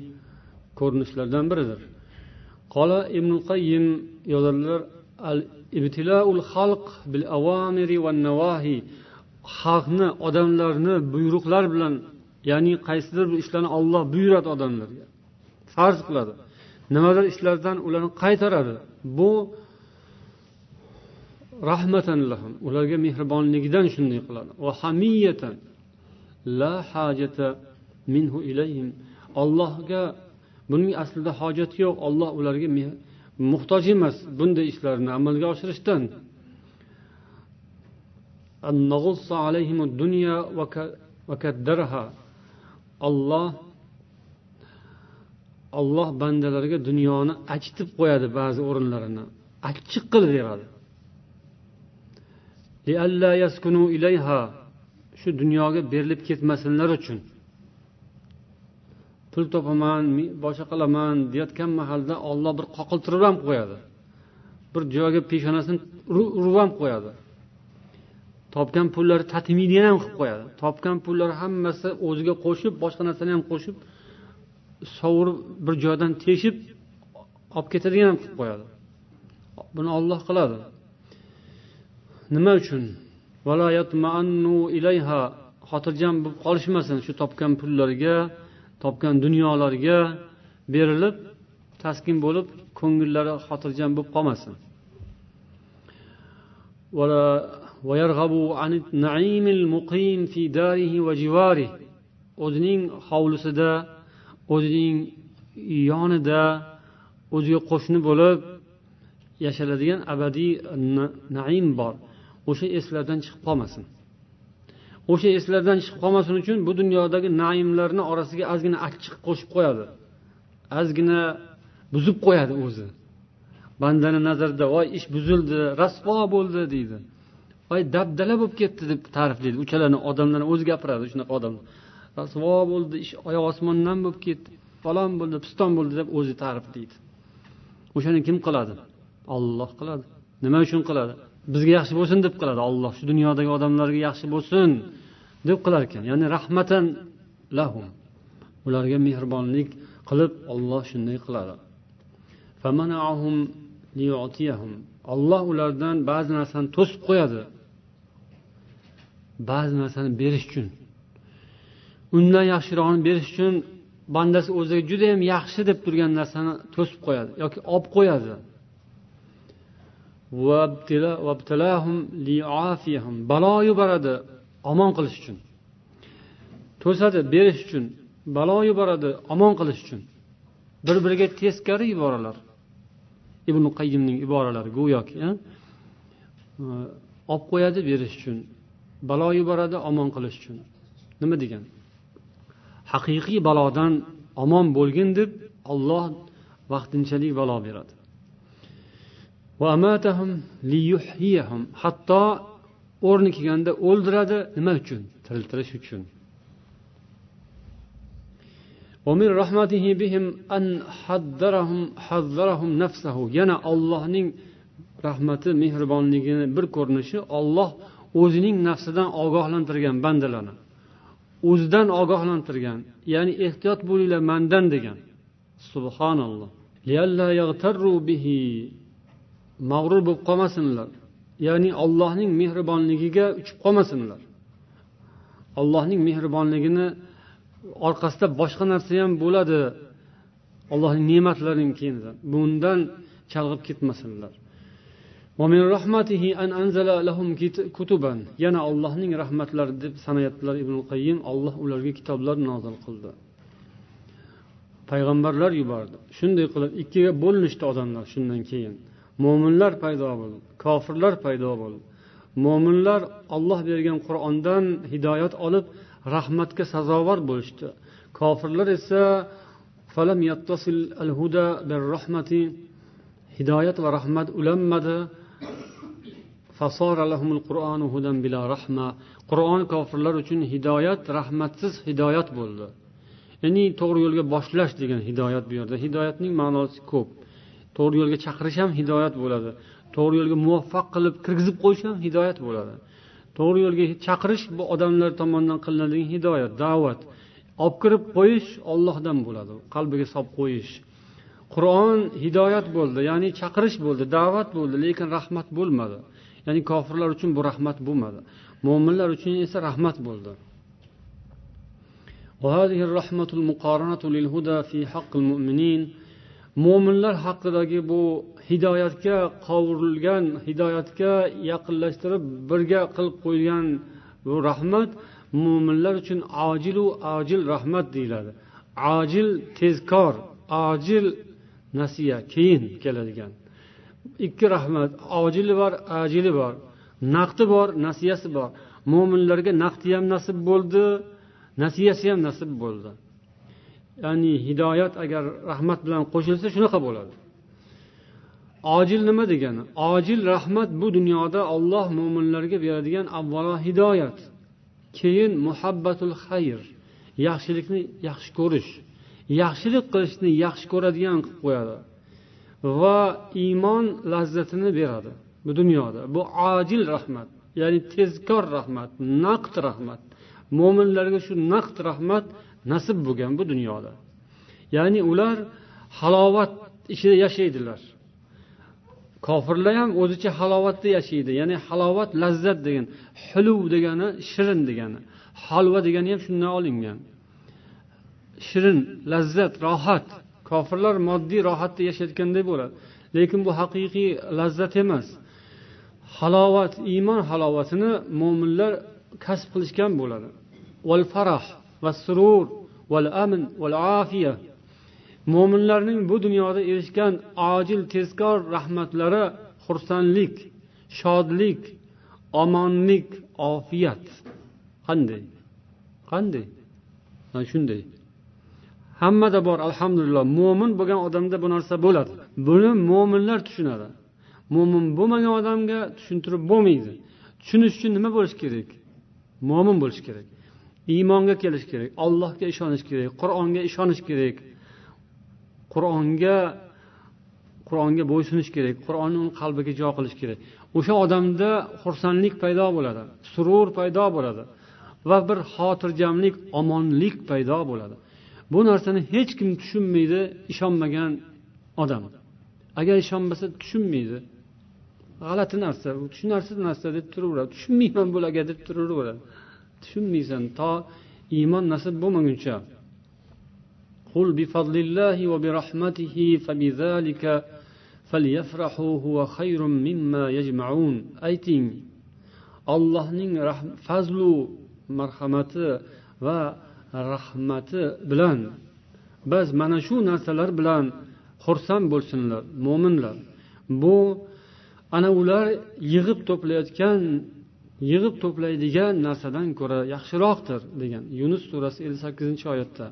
ko'rinishlaridan biridir. Qola ibn qayyim yozadilar ibtiloul xalq bil avamiri va navahi xalqni odamlarni buyruqlar bilan ya'ni qaysidir bir ishlarni olloh buyuradi odamlarga. Farz qiladi. Nimadir ishlardan ularni qaytaradi. Bu rahmatan lahum ularga mehribonligidan shunday qiladi. Va hamiyatan la hajata minhu ilayhim. Ollohga buning aslida hojati yo'q. Olloh ularga muhtoj emas bunday ishlarni amalga oshirishdan. Olloh olloh bandalarga dunyoni achitib qo'yadi ba'zi o'rinlarini. Achchiq qilib beradi shu dunyoga berilib ketmasinlar uchun. Pul topaman boshqa qilaman deyotgan mahalda olloh bir qoqiltirib ham qo'yadi. Bir joyga peshonasini urib ham qo'yadi. Topgan pullari tatmidini ham qilib qo'yadi. Topgan pullari hammasi o'ziga qo'shib boshqa narsani ham qo'shib sovurib bir joydan teshib olib ketadigan ham qilib qo'yadi. Buni olloh qiladi. Nima uchun? Xotirjam bo'lib qolishmasin shu topgan pullariga topgan dunyolarga berilib taskin bo'lib ko'ngillari xotirjam bo'lib qolmasin. o'zining hovlisida o'zining yonida o'ziga qo'shni bo'lib yashaladigan abadiy naim bor. O'sha eslardan chiqib qolmasin. O'sha eslardan chiqib qolmasin uchun bu dunyodagi naimlarni orasiga ozgina achchiq qo'shib qo'yadi. Ozgina buzib qo'yadi o'zi. Bandani nazarida voy ish buzildi rasvo bo'ldi deydi. Voy dabdala bo'lib ketdi deb ta'riflaydi uchalarni odamlarni o'zi gapiradi shunaqa odamlar. Rasvo bo'ldi ish oyoq osmondan bo'lib ketdi falon bo'ldi piston bo'ldi deb o'zi ta'riflaydi o'shani kim qiladi? Olloh qiladi. Nima uchun qiladi? Bizga yaxshi bo'lsin deb qiladi. Olloh shu dunyodagi odamlarga yaxshi bo'lsin deb qilar ekan. Ya'ni rahmatan lahum. Ularga mehribonlik qilib olloh shunday qiladi. Olloh ulardan ba'zi narsani to'sib qo'yadi. Ba'zi narsani berish uchun. Undan yaxshirog'ini berish uchun bandasi o'ziga judayam yaxshi deb turgan narsani to'sib qo'yadi yoki olib qo'yadi. Balo yuboradi omon qilish uchun. To'sadi berish uchun. Balo yuboradi omon qilish uchun. Bir biriga teskari iboralar ibn qayyimning iboralari go'yoki olib qo'yadi berish uchun. Balo yuboradi omon qilish uchun. Nima degani haqiqiy balodan omon bo'lgin deb olloh vaqtinchalik balo beradi. Hatto o'rni kelganda o'ldiradi nima uchun? Tiriltirish uchun. yana ollohning rahmati mehribonligini bir ko'rinishi olloh o'zining nafsidan ogohlantirgan bandalarni o'zidan ogohlantirgan ya'ni ehtiyot bo'linglar mandan degan. Subhanalloh. Mag'rur bo'lib qolmasinlar. Ya'ni allohning mehribonligiga uchib qolmasinlar. Allohning mehribonligini orqasida boshqa narsa ham bo'ladi. Allohning ne'matlarining keyinidan bundan chalg'ib ketmasinlar. Yana allohning rahmatlari deb sanayaptilar ibn qayyim olloh ularga kitoblar nozil qildi. Payg'ambarlar yubordi. Shunday qilib ikkiga bo'linishdi odamlar shundan keyin. Mo'minlar paydo bo'ldi kofirlar paydo bo'ldi mo'minlar olloh bergan qur'ondan hidoyat olib rahmatga sazovor bo'lishdi. Kofirlar esa hidoyat va rahmat ulanmadi. Qur'on kofirlar uchun hidoyat rahmatsiz hidoyat bo'ldi. Ya'ni to'g'ri yo'lga boshlash degan hidoyat bu yerda. Hidoyatning ma'nosi ko'p. To'g'ri yo'lga chaqirish ham hidoyat bo'ladi. To'g'ri yo'lga muvaffaq qilib kirgizib qo'yish ham hidoyat bo'ladi. To'g'ri yo'lga chaqirish bu odamlar tomonidan qilinadigan hidoyat da'vat. Olib kirib qo'yish ollohdan bo'ladi qalbiga solib qo'yish. Qur'on hidoyat bo'ldi ya'ni chaqirish bo'ldi da'vat bo'ldi lekin rahmat bo'lmadi. Ya'ni kofirlar uchun bu rahmat bo'lmadi. Mo'minlar uchun esa rahmat bo'ldi. Mo'minlar haqidagi bu hidoyatga qovurilgan hidoyatga yaqinlashtirib birga qilib qo'ygan bu rahmat mo'minlar uchun ojilu ajil rahmat deyiladi. Ajil tezkor ajil nasiya keyin keladigan. Ikki rahmat ojili bor ajili bor. Naqdi bor nasiyasi bor. Mo'minlarga naqdi ham nasib bo'ldi nasiyasi ham nasib bo'ldi. Ya'ni hidoyat agar rahmat bilan qo'shilsa shunaqa bo'ladi. Ojil nima degani? Ojil rahmat bu dunyoda olloh mo'minlarga beradigan avvalo hidoyat keyin muhabbatul xayr yaxshilikni yaxshi ko'rish yaxshilik qilishni yaxshi ko'radigan qilib qo'yadi va iymon lazzatini beradi bu dunyoda. Bu ojil rahmat ya'ni tezkor rahmat naqd rahmat. Mo'minlarga shu naqd rahmat nasib bo'lgan bu dunyoda. Ya'ni ular halovat ichida yashaydilar. Kofirlar ham o'zicha halovatda yashaydi. Ya'ni halovat lazzat degan huluv degani shirin degani. Halva degani ham shundan olingan. Shirin lazzat rohat. Kofirlar moddiy rohatda yashayotganday bo'ladi. Lekin bu haqiqiy lazzat emas. Halovat iymon halovatini mo'minlar kasb qilishgan bo'ladi. Val farah va surur val amn val afiya. Mo'minlarning bu dunyoda erishgan ojil tezkor rahmatlari xursandlik shodlik omonlik ofiyat. Qanday? Qanday? Mana shunday. Hammada bor alhamdulillah. Mo'min bo'lgan odamda bu narsa bo'ladi. Buni mo'minlar tushunadi. Mo'min bo'lmagan odamga tushuntirib bo'lmaydi. Tushunish uchun nima bo'lishi kerak? Mo'min bo'lish kerak. Iymonga kelish kerak allohga ishonish kerak qur'onga ishonish kerak. Qur'onga qur'onga bo'ysunish kerak qur'onni uni qalbiga jo qilish kerak. O'sha odamda xursandlik paydo bo'ladi surur paydo bo'ladi va bir xotirjamlik omonlik paydo bo'ladi. Bu narsani hech kim tushunmaydi ishonmagan odam. Agar ishonmasa tushunmaydi. G'alati narsa tushunarsiz narsa deb turaveradi. Tushunmayman bularga deb turaveradi. tushunmaysan to iymon nasib bo'lmaguncha قل بفضل الله وبرحمته فبذلك فليفرحوا هو خير مما يجمعون ayting allohning fazlu marhamati va rahmati bilan biz mana shu narsalar bilan xursand bo'lsinlar mo'minlar bu ana ular yig'ib to'playotgan yig'ib to'playdigan narsadan ko'ra yaxshiroqdir degan yunus surasi ellik sakkizinchi oyatda.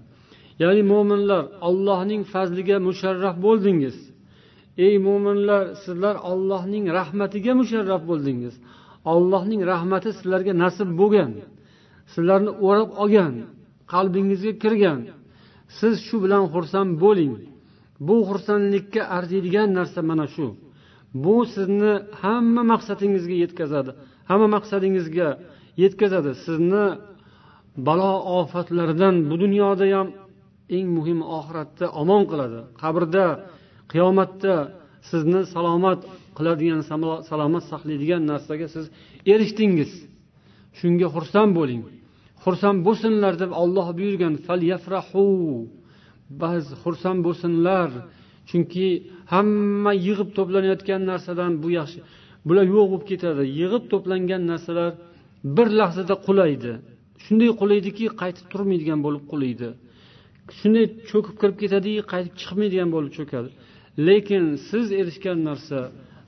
Ya'ni mo'minlar ollohning fazliga musharraf bo'ldingiz. Ey mo'minlar sizlar ollohning rahmatiga musharraf bo'ldingiz. Ollohning rahmati sizlarga nasib bo'lgan sizlarni o'rab olgan qalbingizga kirgan. Siz shu bilan xursand bo'ling. Bu xursandlikka arziydigan narsa mana shu. Bu sizni hamma maqsadingizga yetkazadi. Hamma maqsadingizga yetkazadi. Sizni balo ofatlardan bu dunyoda ham eng muhimi oxiratda omon qiladi. Qabrda qiyomatda sizni salomat qiladigan salomat saqlaydigan narsaga siz erishdingiz. Shunga xursand bo'ling. Xursand bo'lsinlar deb olloh buyurgan ba'z xursand bo'lsinlar. Chunki hamma yig'ib to'planayotgan narsadan bu yaxshi bular yo'q bo'lib ketadi yig'ib to'plangan narsalar bir lahzada qulaydi shunday qulaydiki qaytib turmaydigan bo'lib qulaydi shunday cho'kib kirib ketadiki qaytib chiqmaydigan bo'lib cho'kadi lekin siz erishgan narsa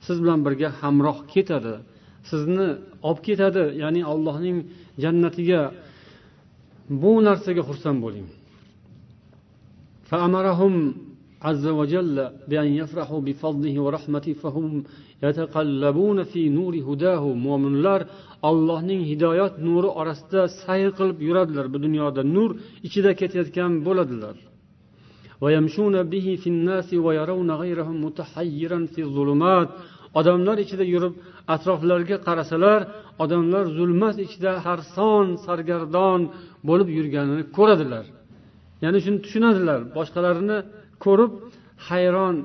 siz bilan birga hamroh ketadi sizni olib ketadi ya'ni allohning jannatiga bu narsaga xursand bo'ling فأمرهم عز وجل بأن يفرحوا بفضله ورحمته فهم mo'minlar ollohning hidoyat nuri orasida sayr qilib yuradilar. Bu dunyoda nur ichida ketayotgan bo'ladilar. odamlar ichida yurib atroflariga qarasalar odamlar zulmat ichida harson sargardon bo'lib yurganini ko'radilar. Ya'ni shuni tushunadilar. Boshqalarini ko'rib hayron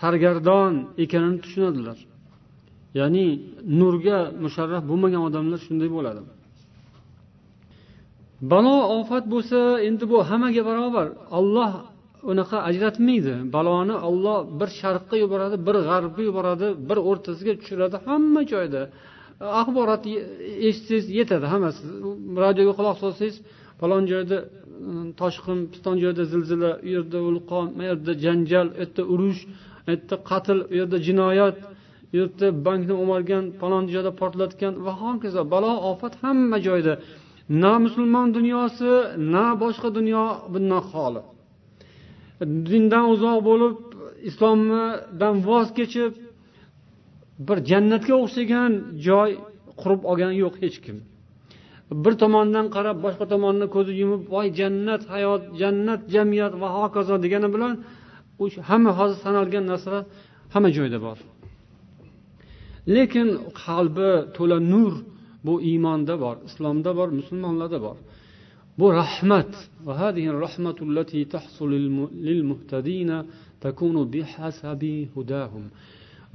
sargardon ekanini tushunadilar. Ya'ni nurga musharraf bo'lmagan odamlar shunday bo'ladi. Balo ofat bo'lsa endi bu hammaga barobar. Olloh unaqa ajratmaydi. Baloni olloh bir sharqqa yuboradi bir g'arbga yuboradi bir o'rtasiga tushiradi hamma joyda. Axborot eshitsangiz yetadi hammasi. Radioga quloq solsangiz falon joyda toshqin piston joyda zilzila u yerda vulqon bu yerda janjal u yerda urush u yerda qatl u yerda jinoyat yurtda bankni o'margan falon joyda portlatgan va hokazo balo ofat hamma joyda na musulmon dunyosi na boshqa dunyo bundan xoli. Dindan uzoq bo'lib islomdan voz kechib bir jannatga o'xshagan joy qurib olgani yo'q hech kim. Bir tomondan qarab boshqa tomonni ko'zi yumib voy jannat hayot jannat jamiyat va hokazo degani bilan o'sha hamma hozir sanalgan narsalar hamma joyda bor. Lekin qalbi to'la nur bu iymonda bor islomda bor musulmonlarda bor. Bu rahmat.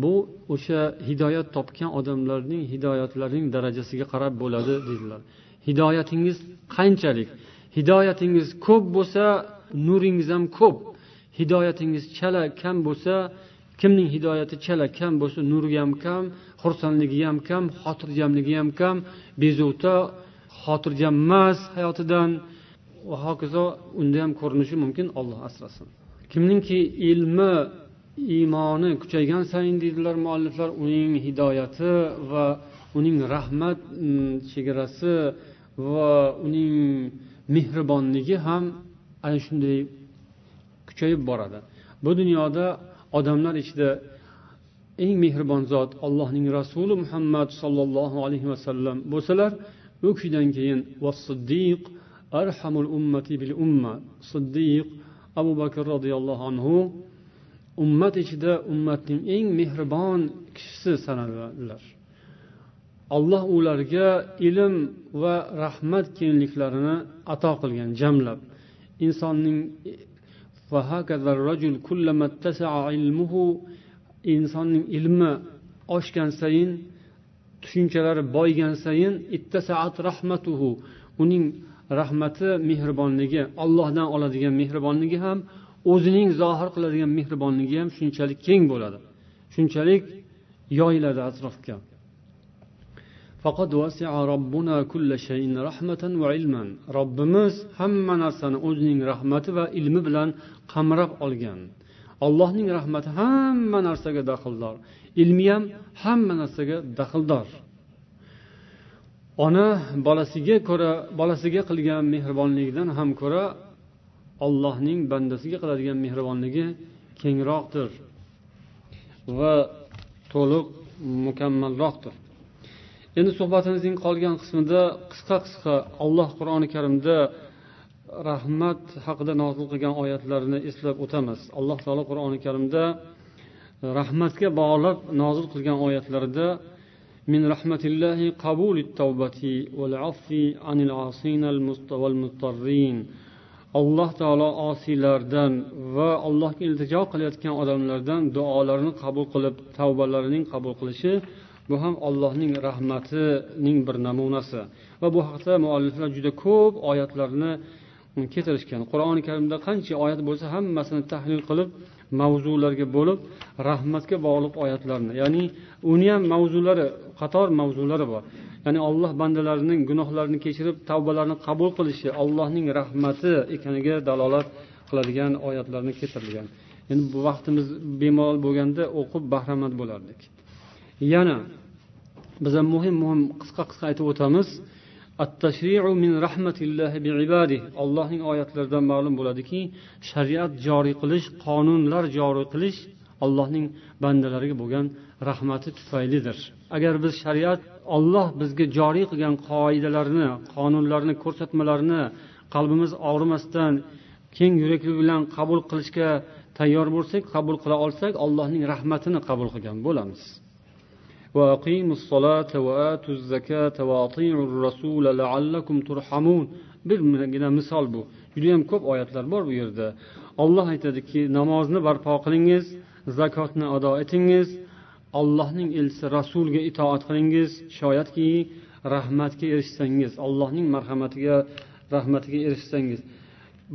Bu o'sha hidoyat topgan odamlarning hidoyatlarining darajasiga qarab bo'ladi dedilar hidoyatingiz qanchalik? Hidoyatingiz ko'p bo'lsa nuringiz ham ko'p. Hidoyatingiz chala kam bo'lsa kimning hidoyati chala kam bo'lsa nuri ham kam xursandligi ham kam xotirjamligi ham kam. Bezovta xotirjam emas hayotidan. Va hokazo unda ham ko'rinishi mumkin olloh asrasin. Kimningki ilmi iymoni kuchaygan sayin deydilar mualliflar uning hidoyati va uning rahmat mm, chegarasi va uning mehribonligi ham ana shunday kuchayib boradi. Bu dunyoda odamlar ichida eng mehribon zot allohning rasuli muhammad sollallohu alayhi vasallam bo'lsalar u kishidan keyin siddiq arhamul ummati bil umma siddiq abu bakr roziyallohu anhu ummat ichida ummatning eng mehribon kishisi sanaladilar. Alloh ularga ilm va rahmat kengliklarini ato qilgan jamlab. Insonning insonning ilmi oshgan sayin tushunchalari boygan sayin ittasaat rahmatuhu. Uning rahmati mehribonligi ollohdan oladigan mehribonligi ham o'zining zohir qiladigan mehribonligi ham shunchalik keng bo'ladi. Shunchalik yoyiladi atrofga. Faqat robbuna kulla shayin rahmatan va ilman. Robbimiz hamma narsani o'zining rahmati va ilmi bilan qamrab olgan. Allohning rahmati hamma narsaga daxldor. Ilmi ham hamma narsaga daxldor. Ona bolasiga ko'ra bolasiga qilgan mehribonligidan ham ko'ra ollohning bandasiga qiladigan mehribonligi kengroqdir va to'liq mukammalroqdir. endi suhbatimizning qolgan qismida qisqa qisqa alloh qur'oni karimda rahmat haqida nozil qilgan oyatlarni eslab o'tamiz alloh taolo qur'oni karimda rahmatga bog'lab nozil qilgan oyatlarida من رحمة الله قبول التوبة والعفو عن العاصين والمضطرين alloh taolo osiylardan va allohga iltijo qilayotgan odamlardan duolarini qabul qilib tavbalarining qabul qilishi bu ham allohning rahmatining bir namunasi. Va bu haqida mualliflar juda ko'p oyatlarni keltirishgan. Qur'oni karimda qancha oyat bo'lsa hammasini tahlil qilib mavzularga bo'lib rahmatga bog'liq oyatlarni. Ya'ni uni ham mavzulari qator mavzulari bor. Ya'ni olloh bandalarining gunohlarini kechirib tavbalarini qabul qilishi allohning rahmati ekaniga dalolat qiladigan oyatlarni keltirilgan. Endi bu vaqtimiz bemalol bo'lganda o'qib bahramand bo'lardik. Yana biz ham muhim muhim qisqa qisqa aytib o'tamiz. Allohning oyatlaridan ma'lum bo'ladiki shariat joriy qilish qonunlar joriy qilish allohning bandalariga bo'lgan rahmati tufaylidir. Agar biz shariat olloh bizga joriy qilgan qoidalarni qonunlarni ko'rsatmalarni qalbimiz og'rimasdan keng yuraklik bilan qabul qilishga tayyor bo'lsak qabul qila olsak allohning rahmatini qabul qilgan bo'lamiz. وأقيموا الصلاة وآتوا الزكاة وأطيعوا الرسول لعلكم ترحمون birgina misol bu judayam ko'p oyatlar bor bu yerda olloh aytadiki namozni barpo qilingiz zakotni ado etingiz allohning elchisi rasulga itoat qilingiz shoyatki rahmatga erishsangiz allohning marhamatiga rahmatiga erishsangiz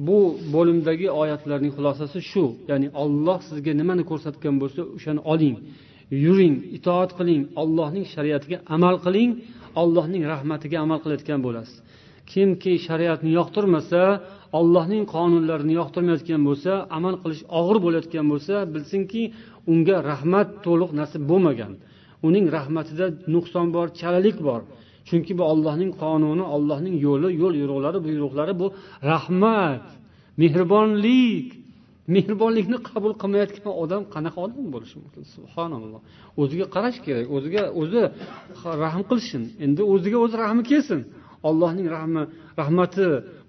bu bo'limdagi oyatlarning xulosasi shu ya'ni olloh sizga nimani ko'rsatgan bo'lsa o'shani oling Yuring itoat qiling allohning shariatiga amal qiling allohning rahmatiga amal qilayotgan bo'lasiz. Kimki shariatni yoqtirmasa allohning qonunlarini yoqtirmayotgan bo'lsa amal qilish og'ir bo'layotgan bo'lsa bilsinki unga rahmat to'liq nasib bo'lmagan. Uning rahmatida nuqson bor chalalik bor. Chunki bu ollohning qonuni ollohning yo'li yo'l yo'riqlari buyruqlari bu rahmat mehribonlik mehribonlikni qabul qilmayotgan odam qanaqa odam bo'lishi mumkin? Subhanalloh. O'ziga qarash kerak o'ziga o'zi rahm qilsin. Endi o'ziga o'zi rahmi kelsin. Allohning rahmi rahmati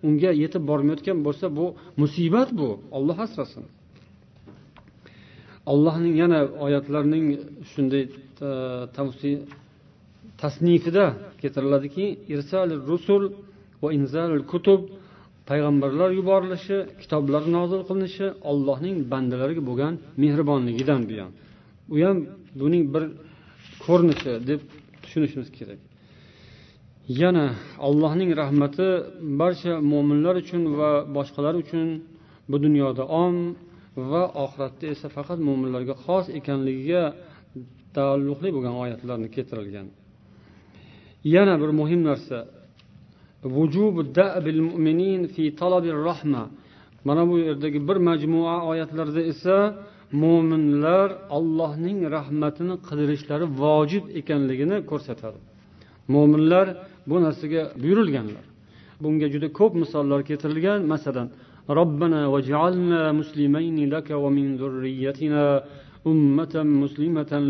unga yetib bormayotgan bo'lsa bu musibat bu. Olloh asrasin. Allohning yana oyatlarining shunday e, tasnifida keltiriladiki irsal rusul va inzalul kutub payg'ambarlar yuborilishi kitoblar nozil qilinishi allohning bandalariga bo'lgan mehribonligidan buyon. U ham buning bir ko'rinishi deb tushunishimiz kerak. Yana allohning rahmati barcha mo'minlar uchun va boshqalar uchun bu dunyoda om va oxiratda esa faqat mo'minlarga xos ekanligiga taalluqli bo'lgan oyatlarni keltirilgan. Yana bir muhim narsa. Mana bu yerdagi bir majmua oyatlarda esa mo'minlar allohning rahmatini qidirishlari vojib ekanligini ko'rsatadi. Mo'minlar bu narsaga buyurilganlar. Bunga juda ko'p misollar keltirilgan. Masalan robbana vaj'alna muslimayni laka va min zurriyatina ummatan muslimatan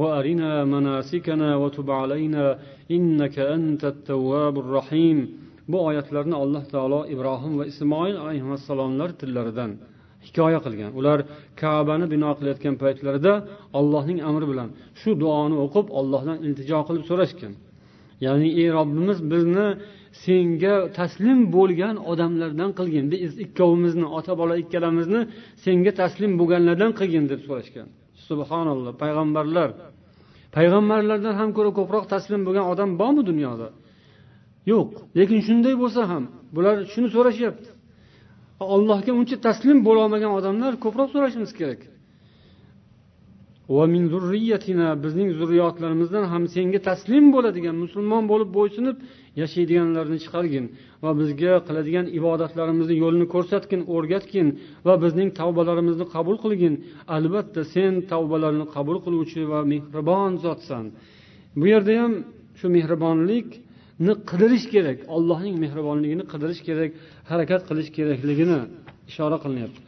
lak وأرنا مناسكنا وتب علينا إنك أنت التواب الرحيم bu oyatlarni alloh taolo ibrohim va ismoil alayhissalomlar tillaridan hikoya qilgan ular kabani bino qilayotgan paytlarida allohning amri bilan shu duoni o'qib ollohdan iltijo qilib so'rashgan ya'ni ey robbimiz bizni senga taslim bo'lgan odamlardan qilgin biz ikkovimizni ota bola ikkalamizni senga taslim bo'lganlardan qilgin deb so'rashgan Subhanalloh payg'ambarlar. Payg'ambarlardan ham ko'ra ko'proq taslim bo'lgan odam bormi dunyoda? Yo'q. Lekin shunday bo'lsa ham bular shuni so'rashyapti. Allohga uncha taslim bo'lolmagan odamlar ko'proq so'rashimiz kerak. Bizning zurriyotlarimizdan ham senga taslim bo'ladigan musulmon bo'lib bo'ysunib yashaydiganlarni chiqargin va bizga qiladigan ibodatlarimizni yo'lini ko'rsatgin o'rgatgin va bizning tavbalarimizni qabul qilgin. Albatta sen tavbalarni qabul qiluvchi va mehribon zotsan. Bu yerda ham shu mehribonlikni qidirish kerak allohning mehribonligini qidirish kerak harakat qilish kerakligini ishora qilinyapti.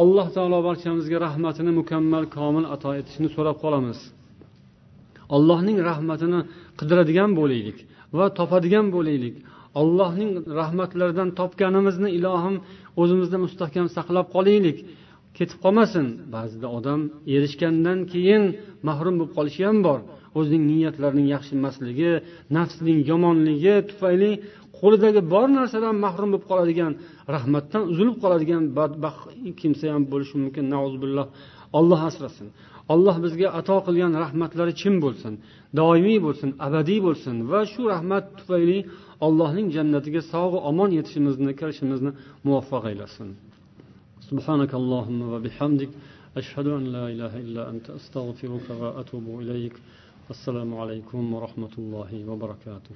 Alloh taolo barchamizga rahmatini mukammal komil ato etishini so'rab qolamiz. Allohning rahmatini qidiradigan bo'laylik va topadigan bo'laylik. Allohning rahmatlaridan topganimizni ilohim o'zimizda mustahkam saqlab qolaylik. Ketib qolmasin. Ba'zida odam erishgandan keyin mahrum bo'lib qolishi ham bor. O'zining niyatlarining yaxshi emasligi nafsining yomonligi tufayli qo'lidagi bor narsadan mahrum bo'lib qoladigan rahmatdan uzilib qoladigan badbaxt kimsa ham bo'lishi mumkin nauzubilloh olloh asrasin alloh bizga ato qilgan rahmatlari chin bo'lsin doimiy bo'lsin abadiy bo'lsin va shu rahmat tufayli allohning jannatiga sog'u omon yetishimizni kirishimizni muvaffaq aylasin سبحانك اللهم وبحمدك أشهد أن لا إله إلا أنت أستغفرك وأتوب إليك السلام عليكم ورحمة الله وبركاته